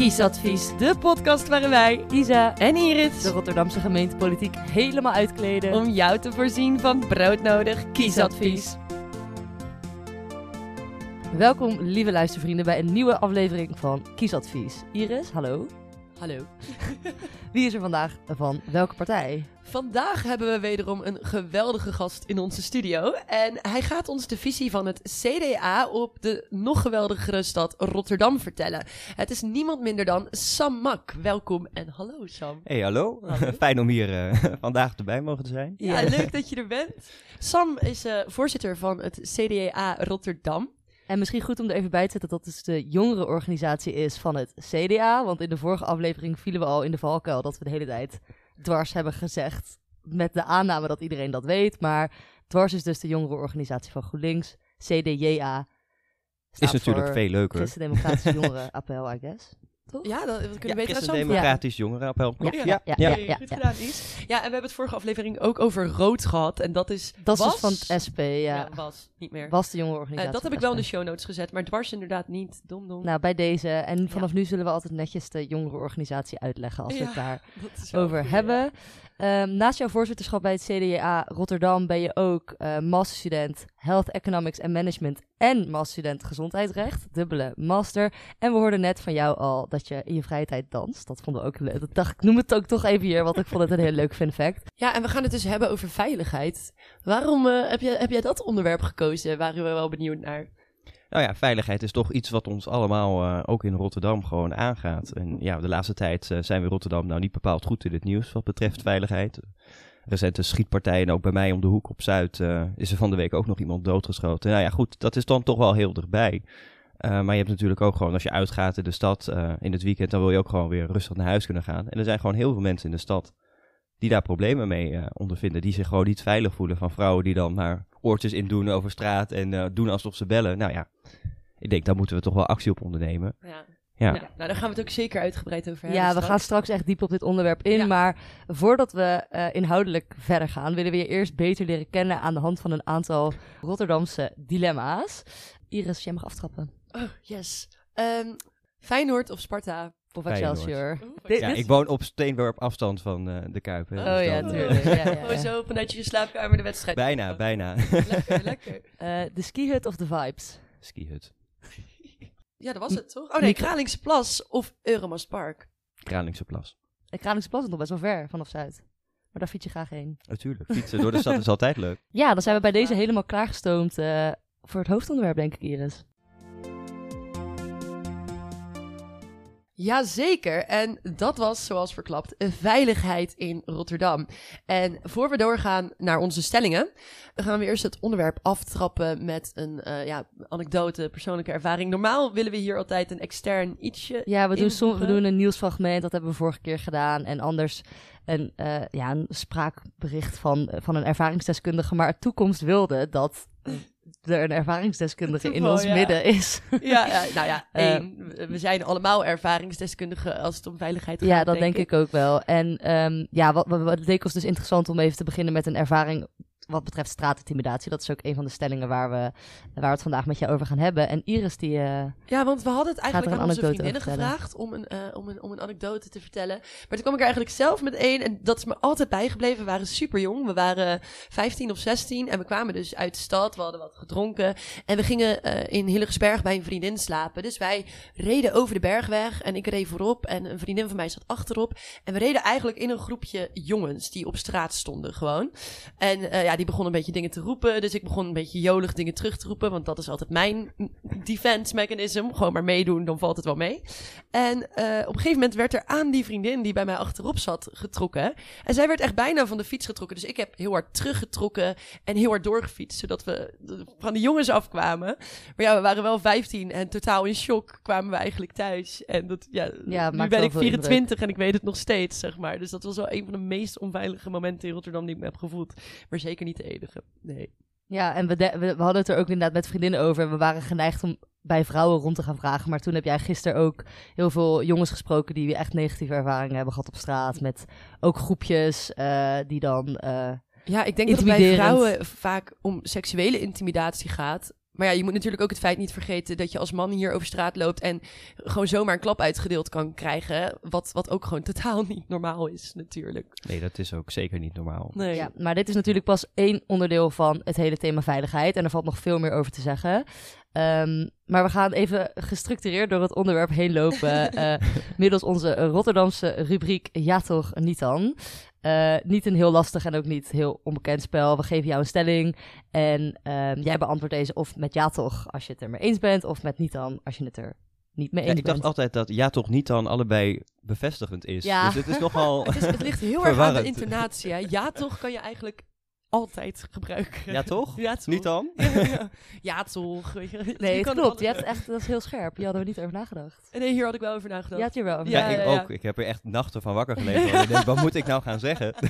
Kiesadvies, de podcast waarin wij, Isa, en Iris, de Rotterdamse gemeentepolitiek helemaal uitkleden. om jou te voorzien van broodnodig kiesadvies. Welkom, lieve luistervrienden, bij een nieuwe aflevering van Kiesadvies. Iris, hallo. Hallo. Wie is er vandaag van welke partij? Vandaag hebben we wederom een geweldige gast in onze studio. En hij gaat ons de visie van het CDA op de nog geweldigere stad Rotterdam vertellen. Het is niemand minder dan Sam Mak. Welkom en hallo Sam. Hey, hallo. Hallo. Fijn om hier eh, vandaag erbij mogen te zijn. Ja, leuk dat je er bent. Sam is eh, voorzitter van het CDA Rotterdam. En misschien goed om er even bij te zetten dat het dus de jongere organisatie is van het CDA. Want in de vorige aflevering vielen we al in de valkuil dat we de hele tijd dwars hebben gezegd. Met de aanname dat iedereen dat weet. Maar dwars is dus de jongere organisatie van GroenLinks. CDJA. Is natuurlijk veel leuker. Christen-Democratische Jongeren Appel, I guess. Toch? Ja, dat, we kunnen Ja, beter vragen. Democratisch Jongerenappel. Ja, ja, ja, ja. ja, Goed ja. gedaan, Is. Ja, en we hebben het vorige aflevering ook over rood gehad. En dat is. Dat was, dus van het SP, ja. Ja, was. Niet meer. Was de jongere Eh, organisatie. dat heb ik wel in de show notes gezet, maar dwars inderdaad niet. Dom, dom. Nou, bij deze. En vanaf nu zullen we altijd netjes de jongere organisatie uitleggen als we Ja, het daar dat is wel over ja. hebben. Ehm, naast jouw voorzitterschap bij het CDA Rotterdam ben je ook eh masterstudent Health Economics and Management en masterstudent Gezondheidsrecht, dubbele master. En we hoorden net van jou al dat je in je vrije tijd danst. Dat vonden we ook leuk. Dat dacht ik, noem het ook toch even hier, want ik vond het een heel leuk fun fact. Ja, en we gaan het dus hebben over veiligheid. Waarom eh, heb, je, heb jij dat onderwerp gekozen? Waren we wel benieuwd naar. Nou ja, veiligheid is toch iets wat ons allemaal eh, ook in Rotterdam gewoon aangaat. En ja, de laatste tijd eh, zijn we Rotterdam nou niet bepaald goed in het nieuws wat betreft veiligheid. Recente schietpartijen ook bij mij om de hoek op Zuid eh, is er van de week ook nog iemand doodgeschoten. Nou ja, goed, dat is dan toch wel heel dichtbij. Maar je hebt natuurlijk ook gewoon, als je uitgaat in de stad in het weekend, dan wil je ook gewoon weer rustig naar huis kunnen gaan. En er zijn gewoon heel veel mensen in de stad die daar problemen mee eh, ondervinden. Die zich gewoon niet veilig voelen van vrouwen die dan maar oortjes in doen over straat en eh, doen alsof ze bellen. Nou ja, ik denk daar moeten we toch wel actie op ondernemen. Ja. Ja. Nou, daar gaan we het ook zeker uitgebreid over hebben. Ja, we straks. gaan straks echt diep op dit onderwerp in. Ja. Maar voordat we eh, inhoudelijk verder gaan, willen we je eerst beter leren kennen aan de hand van een aantal Rotterdamse dilemma's. Iris, jij mag aftrappen. Oh, yes. Ehm, Feyenoord of Sparta? Of. Excelsior. Oeh, Dit- Ja, ik woon op steenworp afstand van eh, de Kuip. hè, Oh dus ja, dan, eh, tuurlijk. Ja, ja, Oh, ja. zo vanuit je slaapkamer de wedstrijd. bijna, bijna. Lekker, lekker. Eh, de skihut of de vibes? Skihut. Ja, dat was het toch? Oh nee, Kralingse Plas of Euromast Park. Kralingse Plas. De Kralingse Plas is nog best wel ver vanaf Zuid. Maar daar fiets je graag heen. Natuurlijk, fietsen door de stad is altijd leuk. Ja, dan zijn we bij deze helemaal klaargestoomd eh, voor het hoofdonderwerp, denk ik, Iris. Jazeker, en dat was zoals verklapt veiligheid in Rotterdam. En voor we doorgaan naar onze stellingen, gaan we eerst het onderwerp aftrappen met een eh, ja, anekdote, persoonlijke ervaring. Normaal willen we hier altijd een extern ietsje. Ja, we doen, som, we doen een nieuwsfragment, dat hebben we vorige keer gedaan. En anders een, eh, ja, een spraakbericht van, van een ervaringsdeskundige. Maar de toekomst wilde dat er een ervaringsdeskundige in ons ja. midden is. Ja, ja, nou ja, Eh, we- zijn allemaal ervaringsdeskundigen als het om veiligheid gaat. Ja, dat denk ik ook wel. En ehm, ja, wat, wat, wat leek ons dus interessant om even te beginnen met een ervaring wat betreft straatintimidatie. Dat is ook een van de stellingen waar we, waar we het vandaag met je over gaan hebben. En Iris, die... eh, Ja, want we hadden het eigenlijk aan onze vriendinnen gevraagd om een, eh, om, een, om een anekdote te vertellen. Maar toen kwam ik er eigenlijk zelf met één en dat is me altijd bijgebleven. We waren super jong, we waren 15 of 16 en we kwamen dus uit de stad. We hadden wat gedronken en we gingen eh, in Hillegersberg bij een vriendin slapen. Dus wij reden over de bergweg en ik reed voorop en een vriendin van mij zat achterop. En we reden eigenlijk in een groepje jongens die op straat stonden gewoon. En ja, die begonnen een beetje dingen te roepen. Dus ik begon een beetje jolig dingen terug te roepen. Want dat is altijd mijn defense mechanism. Gewoon maar meedoen, dan valt het wel mee. En eh, op een gegeven moment werd er aan die vriendin die bij mij achterop zat getrokken. En zij werd echt bijna van de fiets getrokken. Dus ik heb heel hard teruggetrokken en heel hard doorgefietst. Zodat we van de jongens afkwamen. Maar ja, we waren wel 15 en totaal in shock kwamen we eigenlijk thuis. En dat, ja, Ja, nu ben ik veel 24 en ik weet het nog steeds, zeg maar. Dus dat was wel een van de meest onveilige momenten in Rotterdam die ik me heb gevoeld. Maar zeker niet de enige. Nee. Ja, en we, de- we, we hadden het er ook inderdaad met vriendinnen over. En we waren geneigd om bij vrouwen rond te gaan vragen. Maar toen heb jij gisteren ook heel veel jongens gesproken die echt negatieve ervaringen hebben gehad op straat. Met ook groepjes eh, die dan. eh, Ja, ik denk dat het bij vrouwen vaak om seksuele intimidatie gaat. Maar ja, je moet natuurlijk ook het feit niet vergeten dat je als man hier over straat loopt en gewoon zomaar een klap uitgedeeld kan krijgen. Wat, wat ook gewoon totaal niet normaal is, natuurlijk. Nee, dat is ook zeker niet normaal. Nee. Ja, maar dit is natuurlijk pas één onderdeel van het hele thema veiligheid. En er valt nog veel meer over te zeggen. Ehm, maar we gaan even gestructureerd door het onderwerp heen lopen. eh, middels onze Rotterdamse rubriek Ja toch, niet dan. Eh, niet een heel lastig en ook niet heel onbekend spel. We geven jou een stelling en ehm, jij beantwoordt deze of met ja toch als je het er mee eens bent, of met niet dan als je het er niet mee Ja, eens ik dacht altijd dat ja toch niet dan allebei bevestigend is. Ja. Dus het is nogal... Het, is, het ligt heel erg aan de intonatie. Hè. Ja, toch kan je eigenlijk altijd gebruiken. ja toch? Ja, toch? Niet dan? Ja, ja. Ja, toch. weet je. Je Nee, het kan klopt. Je hebt echt, dat is heel scherp. Hier hadden we niet over nagedacht. Nee, hier had ik wel over nagedacht. Je had hier wel over Ja, Ja, ik ook. Ik heb er echt nachten van wakker gelegen. want ik denk, wat moet ik nou gaan zeggen?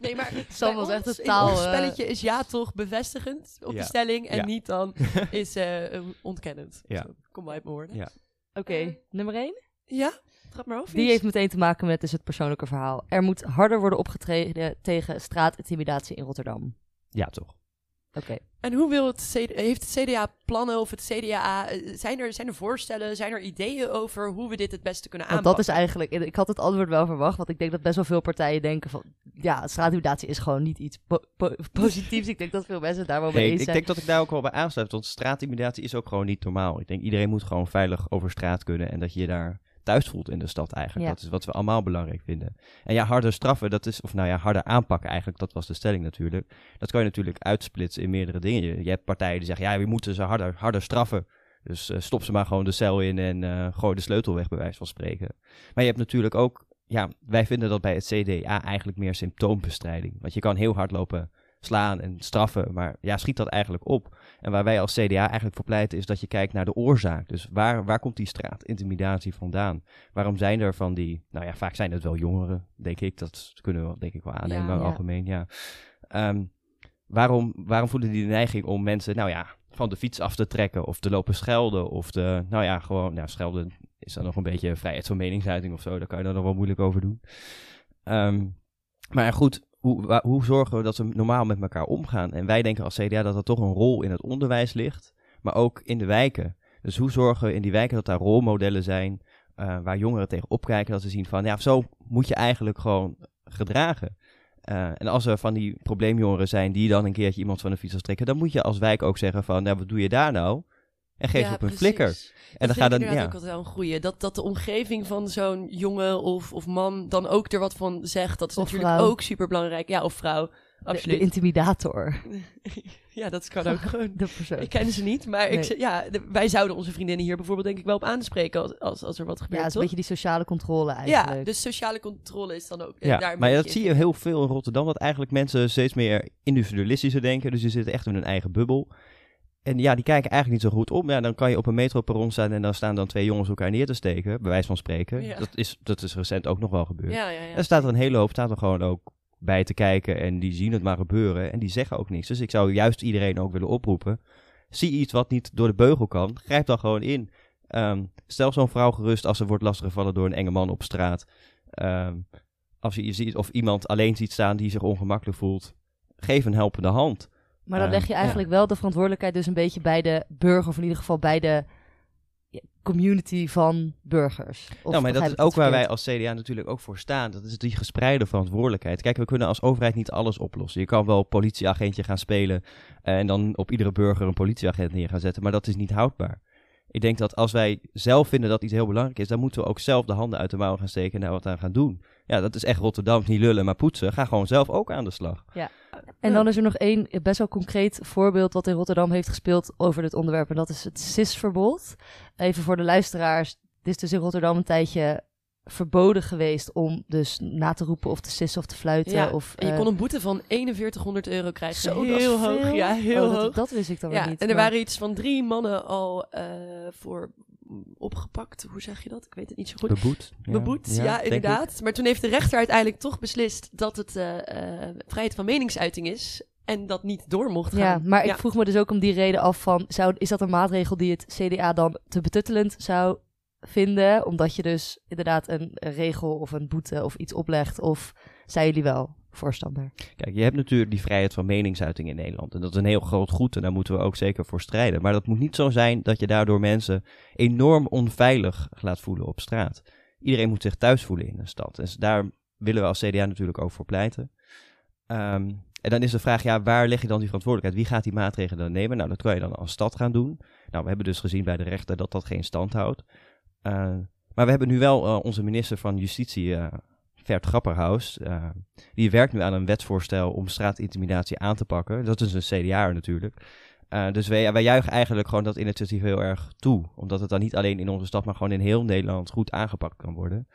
Nee, maar Sam was echt een taal, ons eh, spelletje is ja toch bevestigend op Ja. de stelling en Ja. niet dan is eh, eh, ontkennend. Ja. Zo, kom maar uit mijn woorden. Ja. Oké, nummer 1. Ja? Trap maar over. Die heeft meteen te maken met dus het persoonlijke verhaal. Er moet harder worden opgetreden tegen straatintimidatie in Rotterdam. Ja, toch. Oké. En hoe wil het CD heeft het CDA plannen of het CDA eh, zijn er zijn er voorstellen, zijn er ideeën over hoe we dit het beste kunnen Want aanpakken? dat is eigenlijk, ik had het antwoord wel verwacht, want ik denk dat best wel veel partijen denken van, ja, straatintimidatie is gewoon niet iets po- po- positiefs. ik denk dat veel mensen daar wel mee Nee, eens ik zijn. denk dat ik daar ook wel bij aansluit. Want straatintimidatie is ook gewoon niet normaal. Ik denk iedereen moet gewoon veilig over straat kunnen. En dat je je daar thuis voelt in de stad eigenlijk. Ja. Dat is wat we allemaal belangrijk vinden. En ja, harder straffen, dat is, of nou ja, harder aanpakken eigenlijk. Dat was de stelling natuurlijk. Dat kan je natuurlijk uitsplitsen in meerdere dingen. Je, je hebt partijen die zeggen, ja, we moeten ze harder, harder straffen. Dus eh, stop ze maar gewoon de cel in en eh, gooi de sleutel weg, bij wijze van spreken. Maar je hebt natuurlijk ook, ja, wij vinden dat bij het CDA eigenlijk meer symptoombestrijding. Want je kan heel hard lopen slaan en straffen, maar ja, schiet dat eigenlijk op? En waar wij als CDA eigenlijk voor pleiten is dat je kijkt naar de oorzaak. Dus waar, waar komt die straatintimidatie vandaan? Waarom zijn er van die, nou ja, vaak zijn het wel jongeren, denk ik. Dat kunnen we denk ik wel aannemen Ja, algemeen, ja. Ehm, waarom, waarom voelen die de neiging om mensen, nou ja, van de fiets af te trekken of te lopen schelden of de, nou ja, gewoon, nou schelden is dan nog een beetje vrijheid van meningsuiting of zo. Daar kan je dan nog wel moeilijk over doen. Ehm, maar goed, hoe, zorgen we dat we normaal met elkaar omgaan? En wij denken als CDA dat er toch een rol in het onderwijs ligt, maar ook in de wijken. Dus hoe zorgen we in die wijken dat daar rolmodellen zijn eh, waar jongeren tegen opkijken, dat ze zien van, ja, zo moet je eigenlijk gewoon gedragen. Eh, en als er van die probleemjongeren zijn die dan een keertje iemand van de fiets trekken, dan moet je als wijk ook zeggen van, nou, wat doe je daar nou? En geef Ja, op een precies. flikker. En dan dat gaat dan, ik inderdaad ja. ook altijd wel een goeie. Dat, dat de omgeving van zo'n jongen of, of man dan ook er wat van zegt. Dat is Of natuurlijk vrouw. ook super belangrijk. Ja, of vrouw. De, de Absoluut. intimidator. ja, dat kan ook gewoon. De persoon. Ik ken ze niet, maar ik, Nee. ja, de- wij zouden onze vriendinnen hier bijvoorbeeld denk ik wel op aanspreken als, als, als er wat Ja, gebeurt, het is een beetje die sociale controle eigenlijk. Ja, dus sociale controle is dan ook eh, Ja, daar maar ja, dat zie je heel veel in Rotterdam, dat eigenlijk mensen steeds meer individualistischer denken. Dus die zitten echt in hun eigen bubbel. En ja, die kijken eigenlijk niet zo goed om. Ja, dan kan je op een metroperron staan en dan staan dan twee jongens elkaar neer te steken, bij wijze van spreken. Ja. Dat, is, dat is recent ook nog wel gebeurd. Ja, ja, ja. En er staat er een hele hoop, staat er gewoon ook bij te kijken en die zien het maar gebeuren en die zeggen ook niks. Dus ik zou juist iedereen ook willen oproepen. Zie iets wat niet door de beugel kan, grijp dan gewoon in. Ehm, stel zo'n vrouw gerust als ze wordt lastiggevallen door een enge man op straat. Ehm, als je ziet of iemand alleen ziet staan die zich ongemakkelijk voelt, geef een helpende hand. Maar dan Eh, leg je eigenlijk wel de verantwoordelijkheid dus een beetje bij de burger, of in ieder geval bij de ja, community van burgers. Of nou, maar dat is ook waar wij als CDA natuurlijk ook voor staan. Dat is die gespreide verantwoordelijkheid. Kijk, we kunnen als overheid niet alles oplossen. Je kan wel politieagentje gaan spelen eh, en dan op iedere burger een politieagent neer gaan zetten, maar dat is niet houdbaar. Ik denk dat als wij zelf vinden dat iets heel belangrijk is, dan moeten we ook zelf de handen uit de mouwen gaan steken en daar wat aan gaan doen. Ja, dat is echt Rotterdam, niet lullen, maar poetsen. Ga gewoon zelf ook aan de slag. En dan is er nog één best wel concreet voorbeeld wat in Rotterdam heeft gespeeld over dit onderwerp. En dat is het CIS-verbod. Even voor de luisteraars. Het is dus in Rotterdam een tijdje verboden geweest om dus na te roepen of te sissen of te fluiten. Ja, of, en je eh, kon een boete van 4100 euro krijgen. Zo, heel hoog. Ja, heel Oh, dat, hoog. Dat wist ik dan weer ja, niet. en er maar- waren iets van drie mannen al eh, voor opgepakt. Hoe zeg je dat? Ik weet het niet zo goed. Beboet. Beboet, ja, ik. inderdaad. Maar toen heeft de rechter uiteindelijk toch beslist dat het eh, eh, vrijheid van meningsuiting is. En dat niet door mocht gaan. Ja, maar ik Ja. vroeg me dus ook om die reden af van... Zou, is dat een maatregel die het CDA dan te betuttelend zou vinden? Omdat je dus inderdaad een, een regel of een boete of iets oplegt... of zijn jullie wel voorstander? Kijk, je hebt natuurlijk die vrijheid van meningsuiting in Nederland. En dat is een heel groot goed en daar moeten we ook zeker voor strijden. Maar dat moet niet zo zijn dat je daardoor mensen enorm onveilig laat voelen op straat. Iedereen moet zich thuis voelen in een stad. Dus daar willen we als CDA natuurlijk ook voor pleiten. Ehm, en dan is de vraag, ja, waar leg je dan die verantwoordelijkheid? Wie gaat die maatregelen dan nemen? Nou, dat kan je dan als stad gaan doen. Nou, we hebben dus gezien bij de rechter dat dat geen stand houdt. Uh, maar we hebben nu wel uh, onze minister van Justitie, uh, Vert Grapperhaus, die werkt nu aan een wetsvoorstel om straatintimidatie aan te pakken. Dat is een CDA natuurlijk. dus wij, wij juichen eigenlijk gewoon dat initiatief heel erg toe. Omdat het dan niet alleen in onze stad, maar gewoon in heel Nederland goed aangepakt kan worden.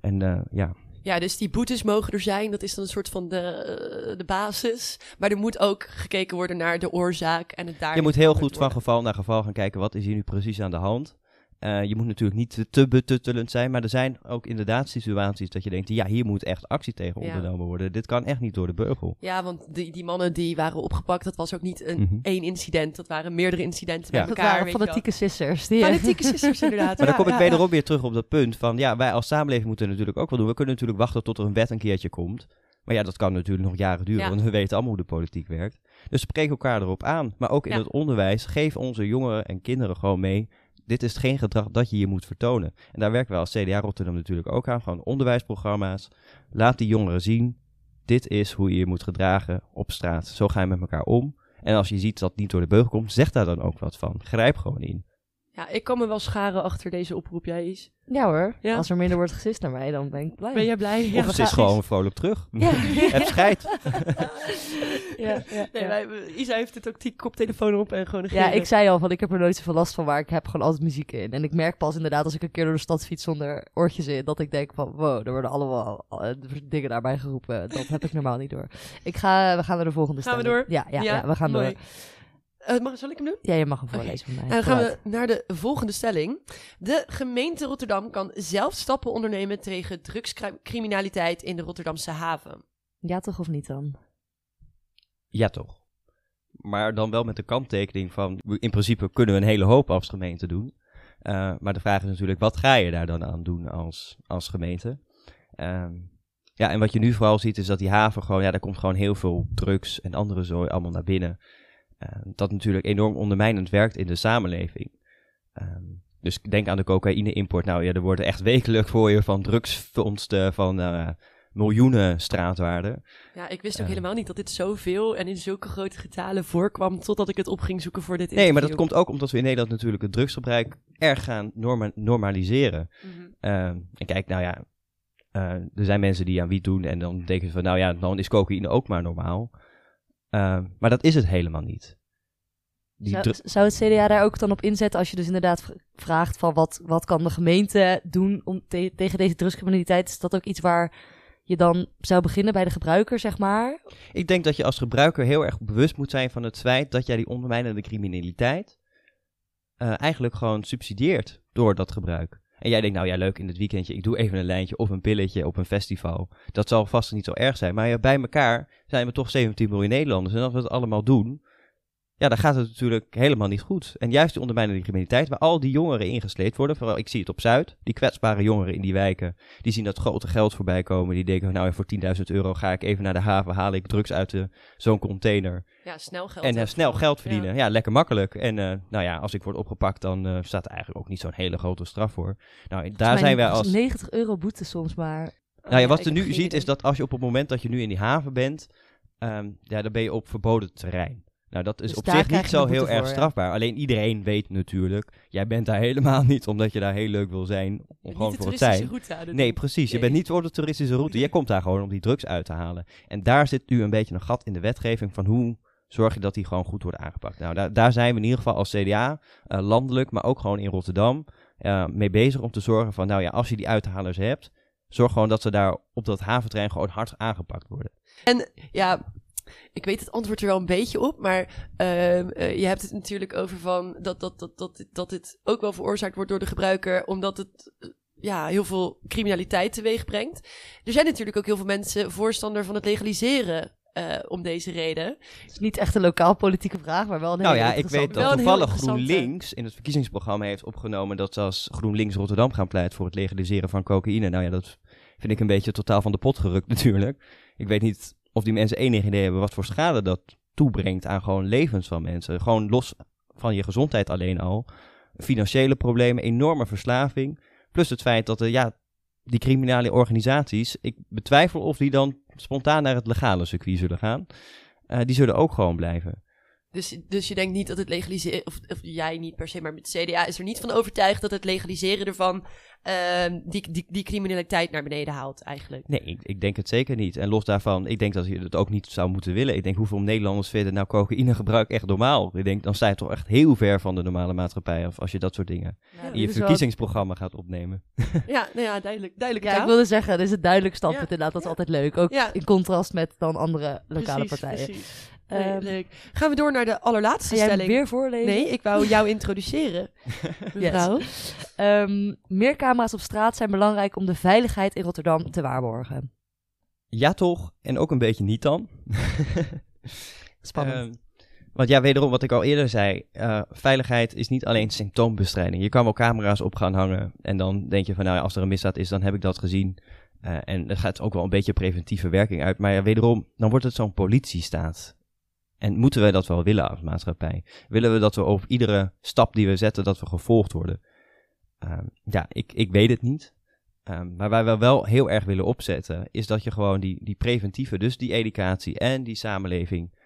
En ja, ja, dus die boetes mogen er zijn. Dat is dan een soort van de, de basis. Maar er moet ook gekeken worden naar de oorzaak en het daar. Je moet heel goed van geval naar geval gaan kijken. Wat is hier nu precies aan de hand? Uh, je moet natuurlijk niet te betuttelend zijn, maar er zijn ook inderdaad situaties dat je denkt, ja, hier moet echt actie tegen ondernomen worden. Dit kan echt niet door de beugel. Ja, want die, die mannen die waren opgepakt, dat was ook niet een, mm -hmm. één incident, dat waren meerdere incidenten ja. met elkaar. Dat waren fanatieke sisters. Die fanatieke sisters, inderdaad. Maar dan kom ik wederom weer terug op dat punt van, ja, wij als samenleving moeten natuurlijk ook wel doen. We kunnen natuurlijk wachten tot er een wet een keertje komt. Maar ja, dat kan natuurlijk nog jaren duren, want we weten allemaal hoe de politiek werkt. Dus spreek elkaar erop aan. Maar ook in het onderwijs, geef onze jongeren en kinderen gewoon mee dit is geen gedrag dat je je moet vertonen. En daar werken we als CDA Rotterdam natuurlijk ook aan. Gewoon onderwijsprogramma's. Laat die jongeren zien. Dit is hoe je je moet gedragen op straat. Zo ga je met elkaar om. En als je ziet dat het niet door de beugel komt, zeg daar dan ook wat van. Grijp gewoon in. Ja, ik kan me wel scharen achter deze oproep, jij is. Ja hoor, ja. als er minder wordt gesist naar mij, dan ben ik blij. Ben jij blij? Ja, of ze is gewoon vrolijk terug. Ja. Het scheidt. ja, ja, nee, wij, Isa heeft het ook die koptelefoon op en gewoon een Ja, ik zei al, van ik heb er nooit zoveel last van, maar ik heb gewoon altijd muziek in. En ik merk pas inderdaad als ik een keer door de stad fiets zonder oortjes in, dat ik denk van, wow, er worden allemaal uh, dingen daarbij geroepen. Dat heb ik normaal niet door. Ik ga, we gaan naar de volgende Gaan we door? Ja, ja, ja, we gaan mooi. door. Uh, mag, zal ik hem doen? Ja, je mag hem voorlezen okay. van mij. En dan gaan we naar de volgende stelling. De gemeente Rotterdam kan zelf stappen ondernemen tegen drugscriminaliteit in de Rotterdamse haven. Ja toch of niet dan? Ja toch. Maar dan wel met de kanttekening van, in principe kunnen we een hele hoop als gemeente doen. Uh, maar de vraag is natuurlijk, wat ga je daar dan aan doen als, als gemeente? Uh, ja, en wat je nu vooral ziet is dat die haven gewoon, ja, daar komt gewoon heel veel drugs en andere zooi allemaal naar binnen. Uh, dat natuurlijk enorm ondermijnend werkt in de samenleving. Um, dus denk aan de cocaïne-import. Nou ja, er worden echt wekelijk voor je van drugsvondsten van uh, miljoenen straatwaarden. Ja, ik wist ook uh, helemaal niet dat dit zoveel en in zulke grote getalen voorkwam, totdat ik het op ging zoeken voor dit interview. Nee, maar dat komt ook omdat we in Nederland natuurlijk het drugsgebruik erg gaan norma normaliseren. Mm -hmm. uh, en kijk, nou ja, uh, er zijn mensen die aan wiet doen en dan denken ze van, nou ja, dan is cocaïne ook maar normaal. Uh, maar dat is het helemaal niet. Zou, zou, het CDA daar ook dan op inzetten als je dus inderdaad vraagt van wat, wat kan de gemeente doen om te tegen deze drugscriminaliteit? Is dat ook iets waar je dan zou beginnen bij de gebruiker, zeg maar? Ik denk dat je als gebruiker heel erg bewust moet zijn van het feit dat jij die ondermijnende criminaliteit uh, eigenlijk gewoon subsidieert door dat gebruik. En jij denkt, nou ja, leuk in het weekendje, ik doe even een lijntje of een pilletje op een festival. Dat zal vast niet zo erg zijn. Maar ja, bij elkaar zijn we toch 17 miljoen Nederlanders. En als we het allemaal doen, ja, dan gaat het natuurlijk helemaal niet goed. En juist die ondermijnende criminaliteit, waar al die jongeren ingesleept worden, vooral ik zie het op Zuid, die kwetsbare jongeren in die wijken, die zien dat grote geld voorbij komen. Die denken, nou voor 10.000 euro ga ik even naar de haven, haal ik drugs uit zo'n container. Ja, snel geld. En uh, snel geld verdienen. Ja. ja. lekker makkelijk. En uh, nou ja, als ik word opgepakt, dan uh, staat er eigenlijk ook niet zo'n hele grote straf voor. Nou, daar zijn wij als... 90 euro boete soms maar. Nou ja, wat je nu ziet is dat als je op het moment dat je nu in die haven bent, um, ja, dan ben je op verboden terrein. Nou, dat is dus op zich niet zo heel erg voor, strafbaar. Ja. Alleen iedereen weet natuurlijk, jij bent daar helemaal niet omdat je daar heel leuk wil zijn. Om gewoon voor het zijn. Route nee, precies. Nee. Je bent niet voor de toeristische route. Jij komt daar gewoon om die drugs uit te halen. En daar zit nu een beetje een gat in de wetgeving van hoe zorg je dat die gewoon goed worden aangepakt. Nou, daar, daar zijn we in ieder geval als CDA, uh, landelijk, maar ook gewoon in Rotterdam, uh, mee bezig om te zorgen van, nou ja, als je die uithalers hebt, zorg gewoon dat ze daar op dat haventrein gewoon hard aangepakt worden. En ja, ik weet het antwoord er wel een beetje op, maar uh, uh, je hebt het natuurlijk over van dat, dat, dat, dat, dat dit ook wel veroorzaakt wordt door de gebruiker, omdat het uh, ja, heel veel criminaliteit teweeg brengt. Er zijn natuurlijk ook heel veel mensen voorstander van het legaliseren uh, om deze reden. Het is niet echt een lokaal politieke vraag, maar wel een Nou ja, ik weet dat toevallig GroenLinks in het verkiezingsprogramma heeft opgenomen dat ze als GroenLinks Rotterdam gaan pleiten voor het legaliseren van cocaïne. Nou ja, dat vind ik een beetje totaal van de pot gerukt natuurlijk. Ik weet niet of die mensen enig idee hebben wat voor schade dat toebrengt aan gewoon levens van mensen. Gewoon los van je gezondheid alleen al. Financiële problemen, enorme verslaving. Plus het feit dat er, ja, die criminele organisaties, ik betwijfel of die dan spontaan naar het legale circuit zullen gaan. Eh, die zullen ook gewoon blijven. Dus, dus je denkt niet dat het legaliseren, of, of jij niet per se, maar met het CDA is er niet van overtuigd dat het legaliseren ervan ehm, die, die, die criminaliteit naar beneden haalt eigenlijk. Nee, ik, ik denk het zeker niet. En los daarvan, ik denk dat je het ook niet zou moeten willen. Ik denk hoeveel Nederlanders vinden nou cocaïnegebruik echt normaal. Ik denk, dan sta je toch echt heel ver van de normale maatschappij af als je dat soort dingen Ja, in je verkiezingsprogramma gaat opnemen. Ja, nou ja, duidelijk. duidelijk Ja, ik wilde zeggen, dit is een duidelijk standpunt Ja. inderdaad. Dat is Ja. altijd leuk. Ook Ja. in contrast met dan andere lokale Precies, partijen. precies. Ehm, Nee, leuk. Gaan we door naar de allerlaatste jij stelling? weer voorlezen? Nee, ik wou jou introduceren, mevrouw. Ehm, meer camera's op straat zijn belangrijk om de veiligheid in Rotterdam te waarborgen. Ja toch, en ook een beetje niet dan. Spannend. Ehm, want ja, wederom wat ik al eerder zei, eh, veiligheid is niet alleen symptoombestrijding. Je kan wel camera's op gaan hangen en dan denk je van nou ja, als er een misdaad is, dan heb ik dat gezien. Eh, en er gaat ook wel een beetje preventieve werking uit. Maar ja, wederom, dan wordt het zo'n politiestaat. En moeten we dat wel willen als maatschappij? Willen we dat we op iedere stap die we zetten, dat we gevolgd worden? Ehm, ja, ik, ik weet het niet. Ehm, maar waar we wel heel erg willen opzetten, is dat je gewoon die, die preventieve, dus die educatie en die samenleving,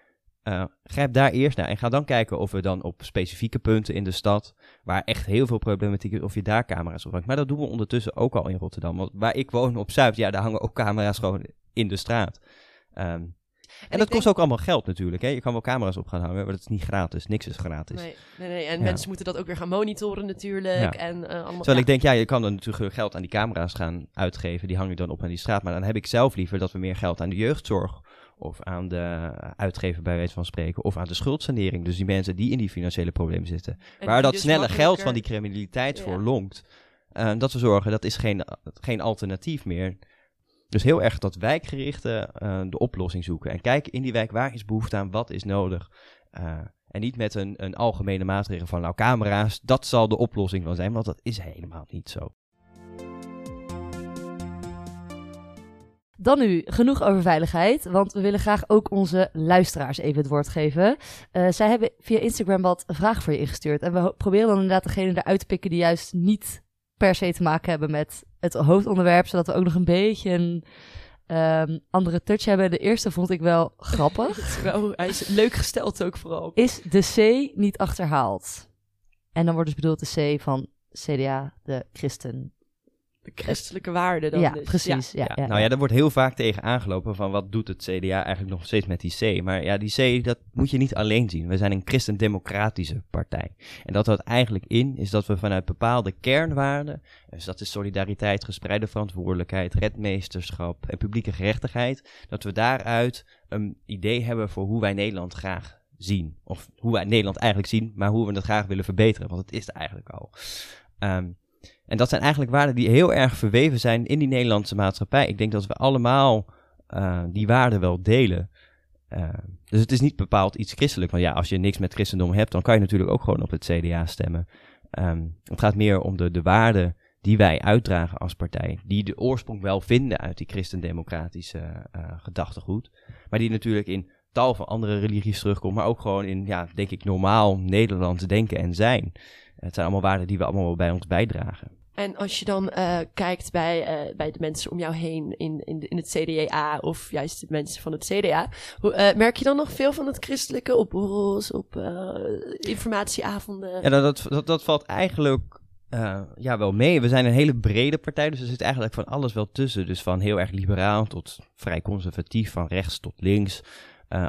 eh, grijp daar eerst naar. En ga dan kijken of we dan op specifieke punten in de stad, waar echt heel veel problematiek is, of je daar camera's op hangt. Maar dat doen we ondertussen ook al in Rotterdam. Want waar ik woon op Zuid, ja, daar hangen ook camera's gewoon in de straat. Ehm, en, dat ik kost denk- ook allemaal geld natuurlijk. Hè? Je kan wel camera's op gaan hangen, maar dat is niet gratis. Niks is gratis. Nee, nee, nee. En Ja. mensen moeten dat ook weer gaan monitoren natuurlijk. Ja. En, eh, allemaal, Terwijl ja. ik denk, ja, je kan dan natuurlijk geld aan die camera's gaan uitgeven. Die hang je dan op aan die straat. Maar dan heb ik zelf liever dat we meer geld aan de jeugdzorg. Of aan de uitgever bij wijze van spreken. Of aan de schuldsanering. Dus die mensen die in die financiële problemen zitten. En waar dat dus snelle geld van die criminaliteit voor lonkt. eh, dat we zorgen, dat is geen, geen alternatief meer. Dus heel erg dat wijkgerichte eh, de oplossing zoeken. En kijken in die wijk, waar is behoefte aan, wat is nodig. Eh, en niet met een, een algemene maatregel van, nou camera's, dat zal de oplossing wel zijn. Want dat is helemaal niet zo. Dan nu, genoeg over veiligheid, want we willen graag ook onze luisteraars even het woord geven. Eh, zij hebben via Instagram wat vragen voor je ingestuurd. En we proberen dan inderdaad degene eruit te pikken die juist niet per se te maken hebben met het hoofdonderwerp, zodat we ook nog een beetje een ehm, andere touch hebben. De eerste vond ik wel grappig. Wel, hij is leuk gesteld ook vooral. Is de C niet achterhaald? En dan wordt dus bedoeld de C van CDA, de christen. De christelijke waarden dan ja, dus. precies. Ja, Ja, ja, nou ja, daar wordt heel vaak tegen aangelopen van wat doet het CDA eigenlijk nog steeds met die C. Maar ja, die C, dat moet je niet alleen zien. We zijn een christendemocratische partij. En dat houdt eigenlijk in, is dat we vanuit bepaalde kernwaarden, dus dat is solidariteit, gespreide verantwoordelijkheid, redmeesterschap en publieke gerechtigheid, dat we daaruit een idee hebben voor hoe wij Nederland graag zien. Of hoe wij Nederland eigenlijk zien, maar hoe we het graag willen verbeteren, want het is er eigenlijk al. Ehm, en dat zijn eigenlijk waarden die heel erg verweven zijn in die Nederlandse maatschappij. Ik denk dat we allemaal eh, die waarden wel delen. Eh, dus het is niet bepaald iets christelijk. Want ja, als je niks met christendom hebt, dan kan je natuurlijk ook gewoon op het CDA stemmen. Ehm, het gaat meer om de, de waarden die wij uitdragen als partij. Die de oorsprong wel vinden uit die christendemocratische eh, gedachtegoed. Maar die natuurlijk in tal van andere religies terugkomt. Maar ook gewoon in, ja, denk ik, normaal Nederlands denken en zijn. Het zijn allemaal waarden die we allemaal wel bij ons bijdragen. En als je dan eh, kijkt bij, eh, bij de mensen om jou heen in, in, de- in het CDA of juist de mensen van het CDA, hoe, eh, merk je dan nog veel van het christelijke op borrels, op informatieavonden? Ja, dat, dat, dat, valt eigenlijk ja, wel mee. We zijn een hele brede partij, dus er zit eigenlijk van alles wel tussen. Dus van heel erg liberaal tot vrij conservatief, van rechts tot links.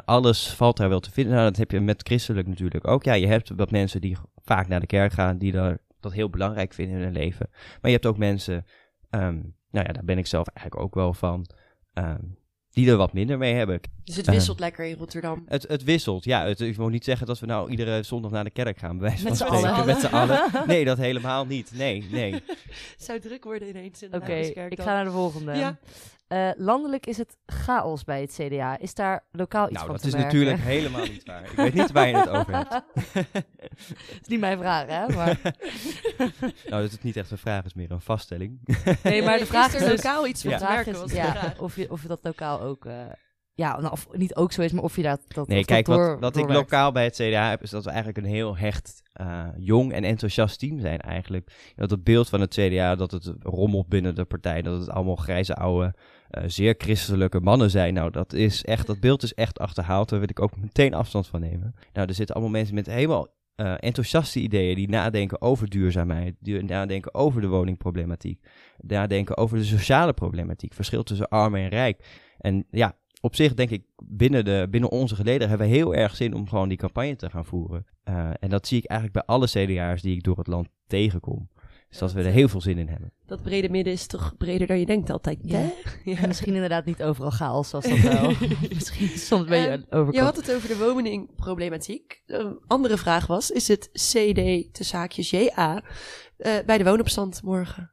Alles valt daar wel te vinden. Nou, dat heb je met christelijk natuurlijk ook. Ja, je hebt wat mensen die vaak naar de kerk gaan, die daar, dat heel belangrijk vinden in hun leven. Maar je hebt ook mensen, ehm, nou ja, daar ben ik zelf eigenlijk ook wel van, ehm, die er wat minder mee hebben. Dus het wisselt lekker in Rotterdam. Het, het wisselt, ja. Het, ik wil niet zeggen dat we nou iedere zondag naar de kerk gaan, bij wijze van Met z'n spreken. allen. Met z'n allen. Nee, dat helemaal niet. Nee, nee. Het zou druk worden ineens in de Oké, ik ga naar de volgende. Ja. Eh, landelijk is het chaos bij het CDA. Is daar lokaal iets Nou, van dat te is merken? natuurlijk helemaal niet waar. Ik weet niet waar je het over hebt. Dat is niet mijn vraag, hè? Maar, nou, dat is niet echt een vraag, het is meer een vaststelling. nee, maar de vraag is is er dus... lokaal iets van Ja. te merken? is, was ja, of, je, of je dat lokaal ook... eh, ja, nou, of niet ook zo is, maar of je dat, dat, Nee, dat kijk, door, wat, wat ik lokaal bij het CDA heb, is dat we eigenlijk een heel hecht, eh, jong en enthousiast team zijn eigenlijk. Dat het beeld van het CDA, dat het rommelt binnen de partij, dat het allemaal grijze oude, eh, zeer christelijke mannen zijn. Nou, dat is echt, dat beeld is echt achterhaald, daar wil ik ook meteen afstand van nemen. Nou, er zitten allemaal mensen met helemaal enthousiaste ideeën die nadenken over duurzaamheid, die nadenken over de woningproblematiek, nadenken over de sociale problematiek, verschil tussen arm en rijk. En ja, op zich denk ik, binnen, de, binnen onze geleden hebben we heel erg zin om gewoon die campagne te gaan voeren. Uh, en dat zie ik eigenlijk bij alle CDA'ers die ik door het land tegenkom. Dus dat we er heel veel zin in hebben. Dat brede midden is toch breder dan je denkt altijd, Ja. hè? En misschien inderdaad niet overal chaos, zoals dat wel. misschien soms een beetje Ehm, overkomt. Je had het over de woningproblematiek. Een andere vraag was, is het CD, te zaakjes JA, eh, bij de woonopstand morgen?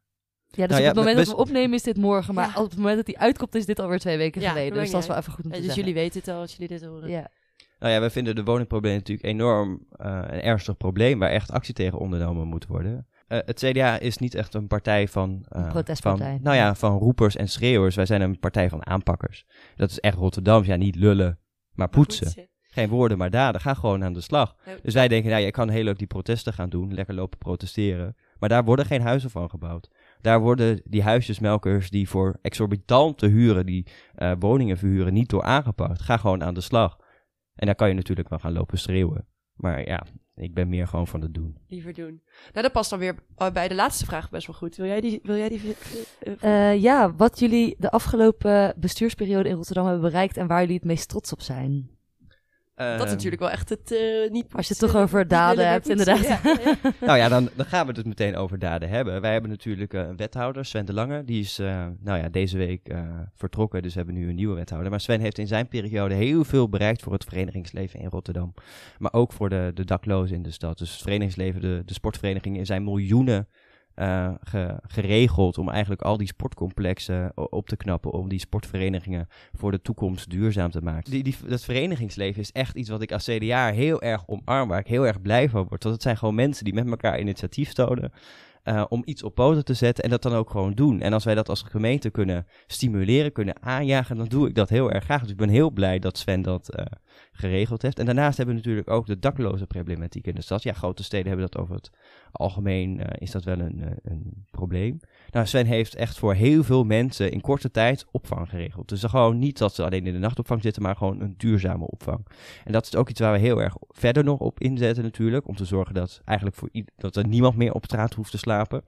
Ja, dus Nou ja, op het moment we- dat we opnemen is dit morgen, maar Ja. op het moment dat die uitkomt is dit alweer twee weken Ja, geleden. Dus dat is wel even goed om te dus zeggen. jullie weten het al als jullie dit horen. Ja. Nou ja, wij vinden de woningprobleem natuurlijk enorm eh, een ernstig probleem waar echt actie tegen ondernomen moet worden. Eh, het CDA is niet echt een partij van, eh, Een protestpartij. van, nou ja, van roepers en schreeuwers. Wij zijn een partij van aanpakkers. Dat is echt Rotterdam. Ja, niet lullen, maar poetsen. poetsen. Geen woorden, maar daden. Ga gewoon aan de slag. Dus wij denken, nou, je kan heel leuk die protesten gaan doen, lekker lopen protesteren. Maar daar worden geen huizen van gebouwd. Daar worden die huisjesmelkers die voor exorbitant te huren, die eh, woningen verhuren, niet door aangepakt. Ga gewoon aan de slag. En dan kan je natuurlijk wel gaan lopen schreeuwen. Maar ja, ik ben meer gewoon van het doen. liever doen. Nou, dat past dan weer eh, bij de laatste vraag best wel goed. Wil jij die... Wil jij die Eh, ja, wat jullie de afgelopen bestuursperiode in Rotterdam hebben bereikt en waar jullie het meest trots op zijn. Dat is Ehm, natuurlijk wel echt het eh, niet Als je het toch over daden hebt, inderdaad. Ja, ja. Nou ja, dan, dan gaan we het dus meteen over daden hebben. Wij hebben natuurlijk eh, een wethouder, Sven de Lange. Die is eh, nou ja, deze week eh, vertrokken, dus we hebben nu een nieuwe wethouder. Maar Sven heeft in zijn periode heel veel bereikt voor het verenigingsleven in Rotterdam. Maar ook voor de, de daklozen in de stad. Dus het verenigingsleven, de, de sportverenigingen zijn miljoenen eh, ge- geregeld om eigenlijk al die sportcomplexen o- op te knappen. Om die sportverenigingen voor de toekomst duurzaam te maken. Die, die, dat verenigingsleven is echt iets wat ik als CDA heel erg omarm. Waar ik heel erg blij van word. Want het zijn gewoon mensen die met elkaar initiatief tonen. Eh, om iets op poten te zetten en dat dan ook gewoon doen. En als wij dat als gemeente kunnen stimuleren, kunnen aanjagen, dan doe ik dat heel erg graag. Dus ik ben heel blij dat Sven dat eh, geregeld heeft. En daarnaast hebben we natuurlijk ook de dakloze problematiek in de stad. Ja, grote steden hebben dat over het algemeen, eh, is dat wel een, een probleem. Nou, Sven heeft echt voor heel veel mensen in korte tijd opvang geregeld. Dus gewoon niet dat ze alleen in de nachtopvang zitten, maar gewoon een duurzame opvang. En dat is ook iets waar we heel erg verder nog op inzetten natuurlijk. Om te zorgen dat eigenlijk voor dat er niemand meer op straat hoeft te slapen.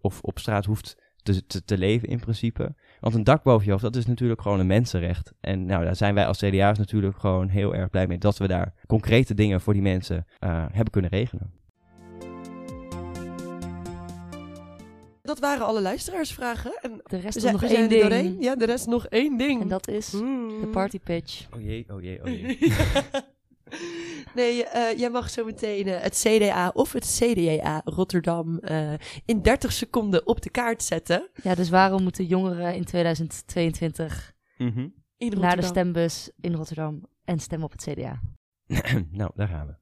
Of op straat hoeft te, te, te leven in principe. Want een dak boven je hoofd, dat is natuurlijk gewoon een mensenrecht. En nou, daar zijn wij als CDA's natuurlijk gewoon heel erg blij mee dat we daar concrete dingen voor die mensen eh, hebben kunnen regelen. Dat waren alle luisteraarsvragen. En De rest is zijn, nog we één ding. doorheen. Ja, de rest nog één ding. En dat is Mm. de party pitch. Oh jee, oh jee, oh jee. nee, eh, jij mag zo meteen eh, het CDA of het CDA Rotterdam eh, in 30 seconden op de kaart zetten. Ja, dus waarom moeten jongeren in 2022 Mhm. In naar de stembus in Rotterdam en stemmen op het CDA? nou, daar gaan we.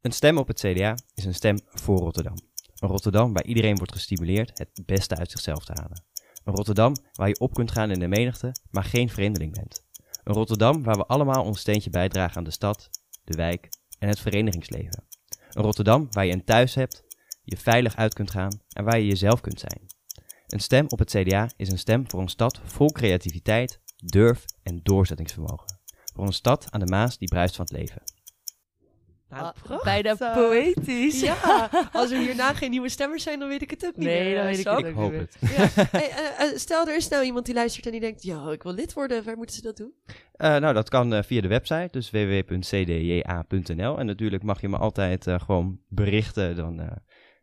Een stem op het CDA is een stem voor Rotterdam. Een Rotterdam waar iedereen wordt gestimuleerd het beste uit zichzelf te halen. Een Rotterdam waar je op kunt gaan in de menigte, maar geen vreemdeling bent. Een Rotterdam waar we allemaal ons steentje bijdragen aan de stad, de wijk en het verenigingsleven. Een Rotterdam waar je een thuis hebt, je veilig uit kunt gaan en waar je jezelf kunt zijn. Een stem op het CDA is een stem voor een stad vol creativiteit, durf en doorzettingsvermogen. Voor een stad aan de Maas die bruist van het leven. Nou, Ah, bijna poëtisch. Ja, als er hierna geen nieuwe stemmers zijn, dan weet ik het ook niet Nee, meer. dan weet ik het ook hoop niet het. Ja. Hey, eh, eh, stel, er is nou iemand die luistert en die denkt, ja, ik wil lid worden. Waar moeten ze dat doen? Eh, nou, dat kan via de website, dus www.cdja.nl. En natuurlijk mag je me altijd eh, gewoon berichten. Dan eh,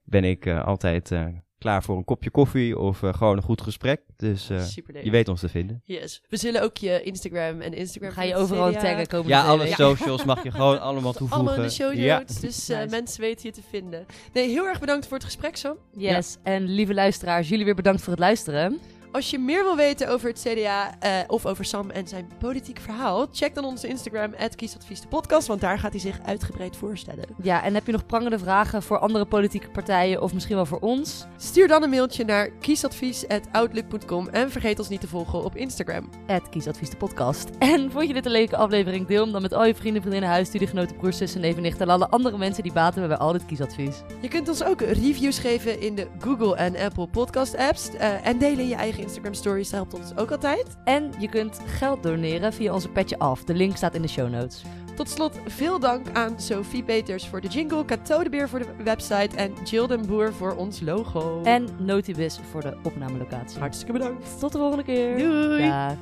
ben ik eh, altijd eh, klaar voor een kopje koffie of eh, gewoon een goed gesprek. Dus eh, je weet ons te vinden. Yes. We zullen ook je Instagram en Instagram Ga je overal CDA taggen komen Ja, alle socials mag je gewoon allemaal toevoegen. Allemaal in de show Ja. notes, dus eh, Nice. mensen weten je te vinden. Nee, heel erg bedankt voor het gesprek, Sam. Yes, en lieve luisteraars, jullie weer bedankt voor het luisteren. Als je meer wil weten over het CDA eh, of over Sam en zijn politiek verhaal, check dan onze Instagram, Kiesadvies de podcast, want daar gaat hij zich uitgebreid voorstellen. Ja, en heb je nog prangende vragen voor andere politieke partijen of misschien wel voor ons? Stuur dan een mailtje naar kiesadvies.outlook.com en vergeet ons niet te volgen op Instagram. Kiesadvies de podcast. En vond je dit een leuke aflevering? Deel hem dan met al je vrienden, vriendinnen, huis, studiegenoten, broers, zussen, neven, nichten en alle andere mensen die baten hebben bij al dit kiesadvies. Je kunt ons ook reviews geven in de Google en Apple podcast apps eh, en delen je eigen Instagram stories, helpt ons ook altijd. En je kunt geld doneren via onze Petje Af. De link staat in de show notes. Tot slot veel dank aan Sophie Peters voor de jingle, Cato de Beer voor de website en Jill den Boer voor ons logo. En Notibis voor de opnamelocatie. hartstikke bedankt. Tot de volgende keer. Doei! Dag.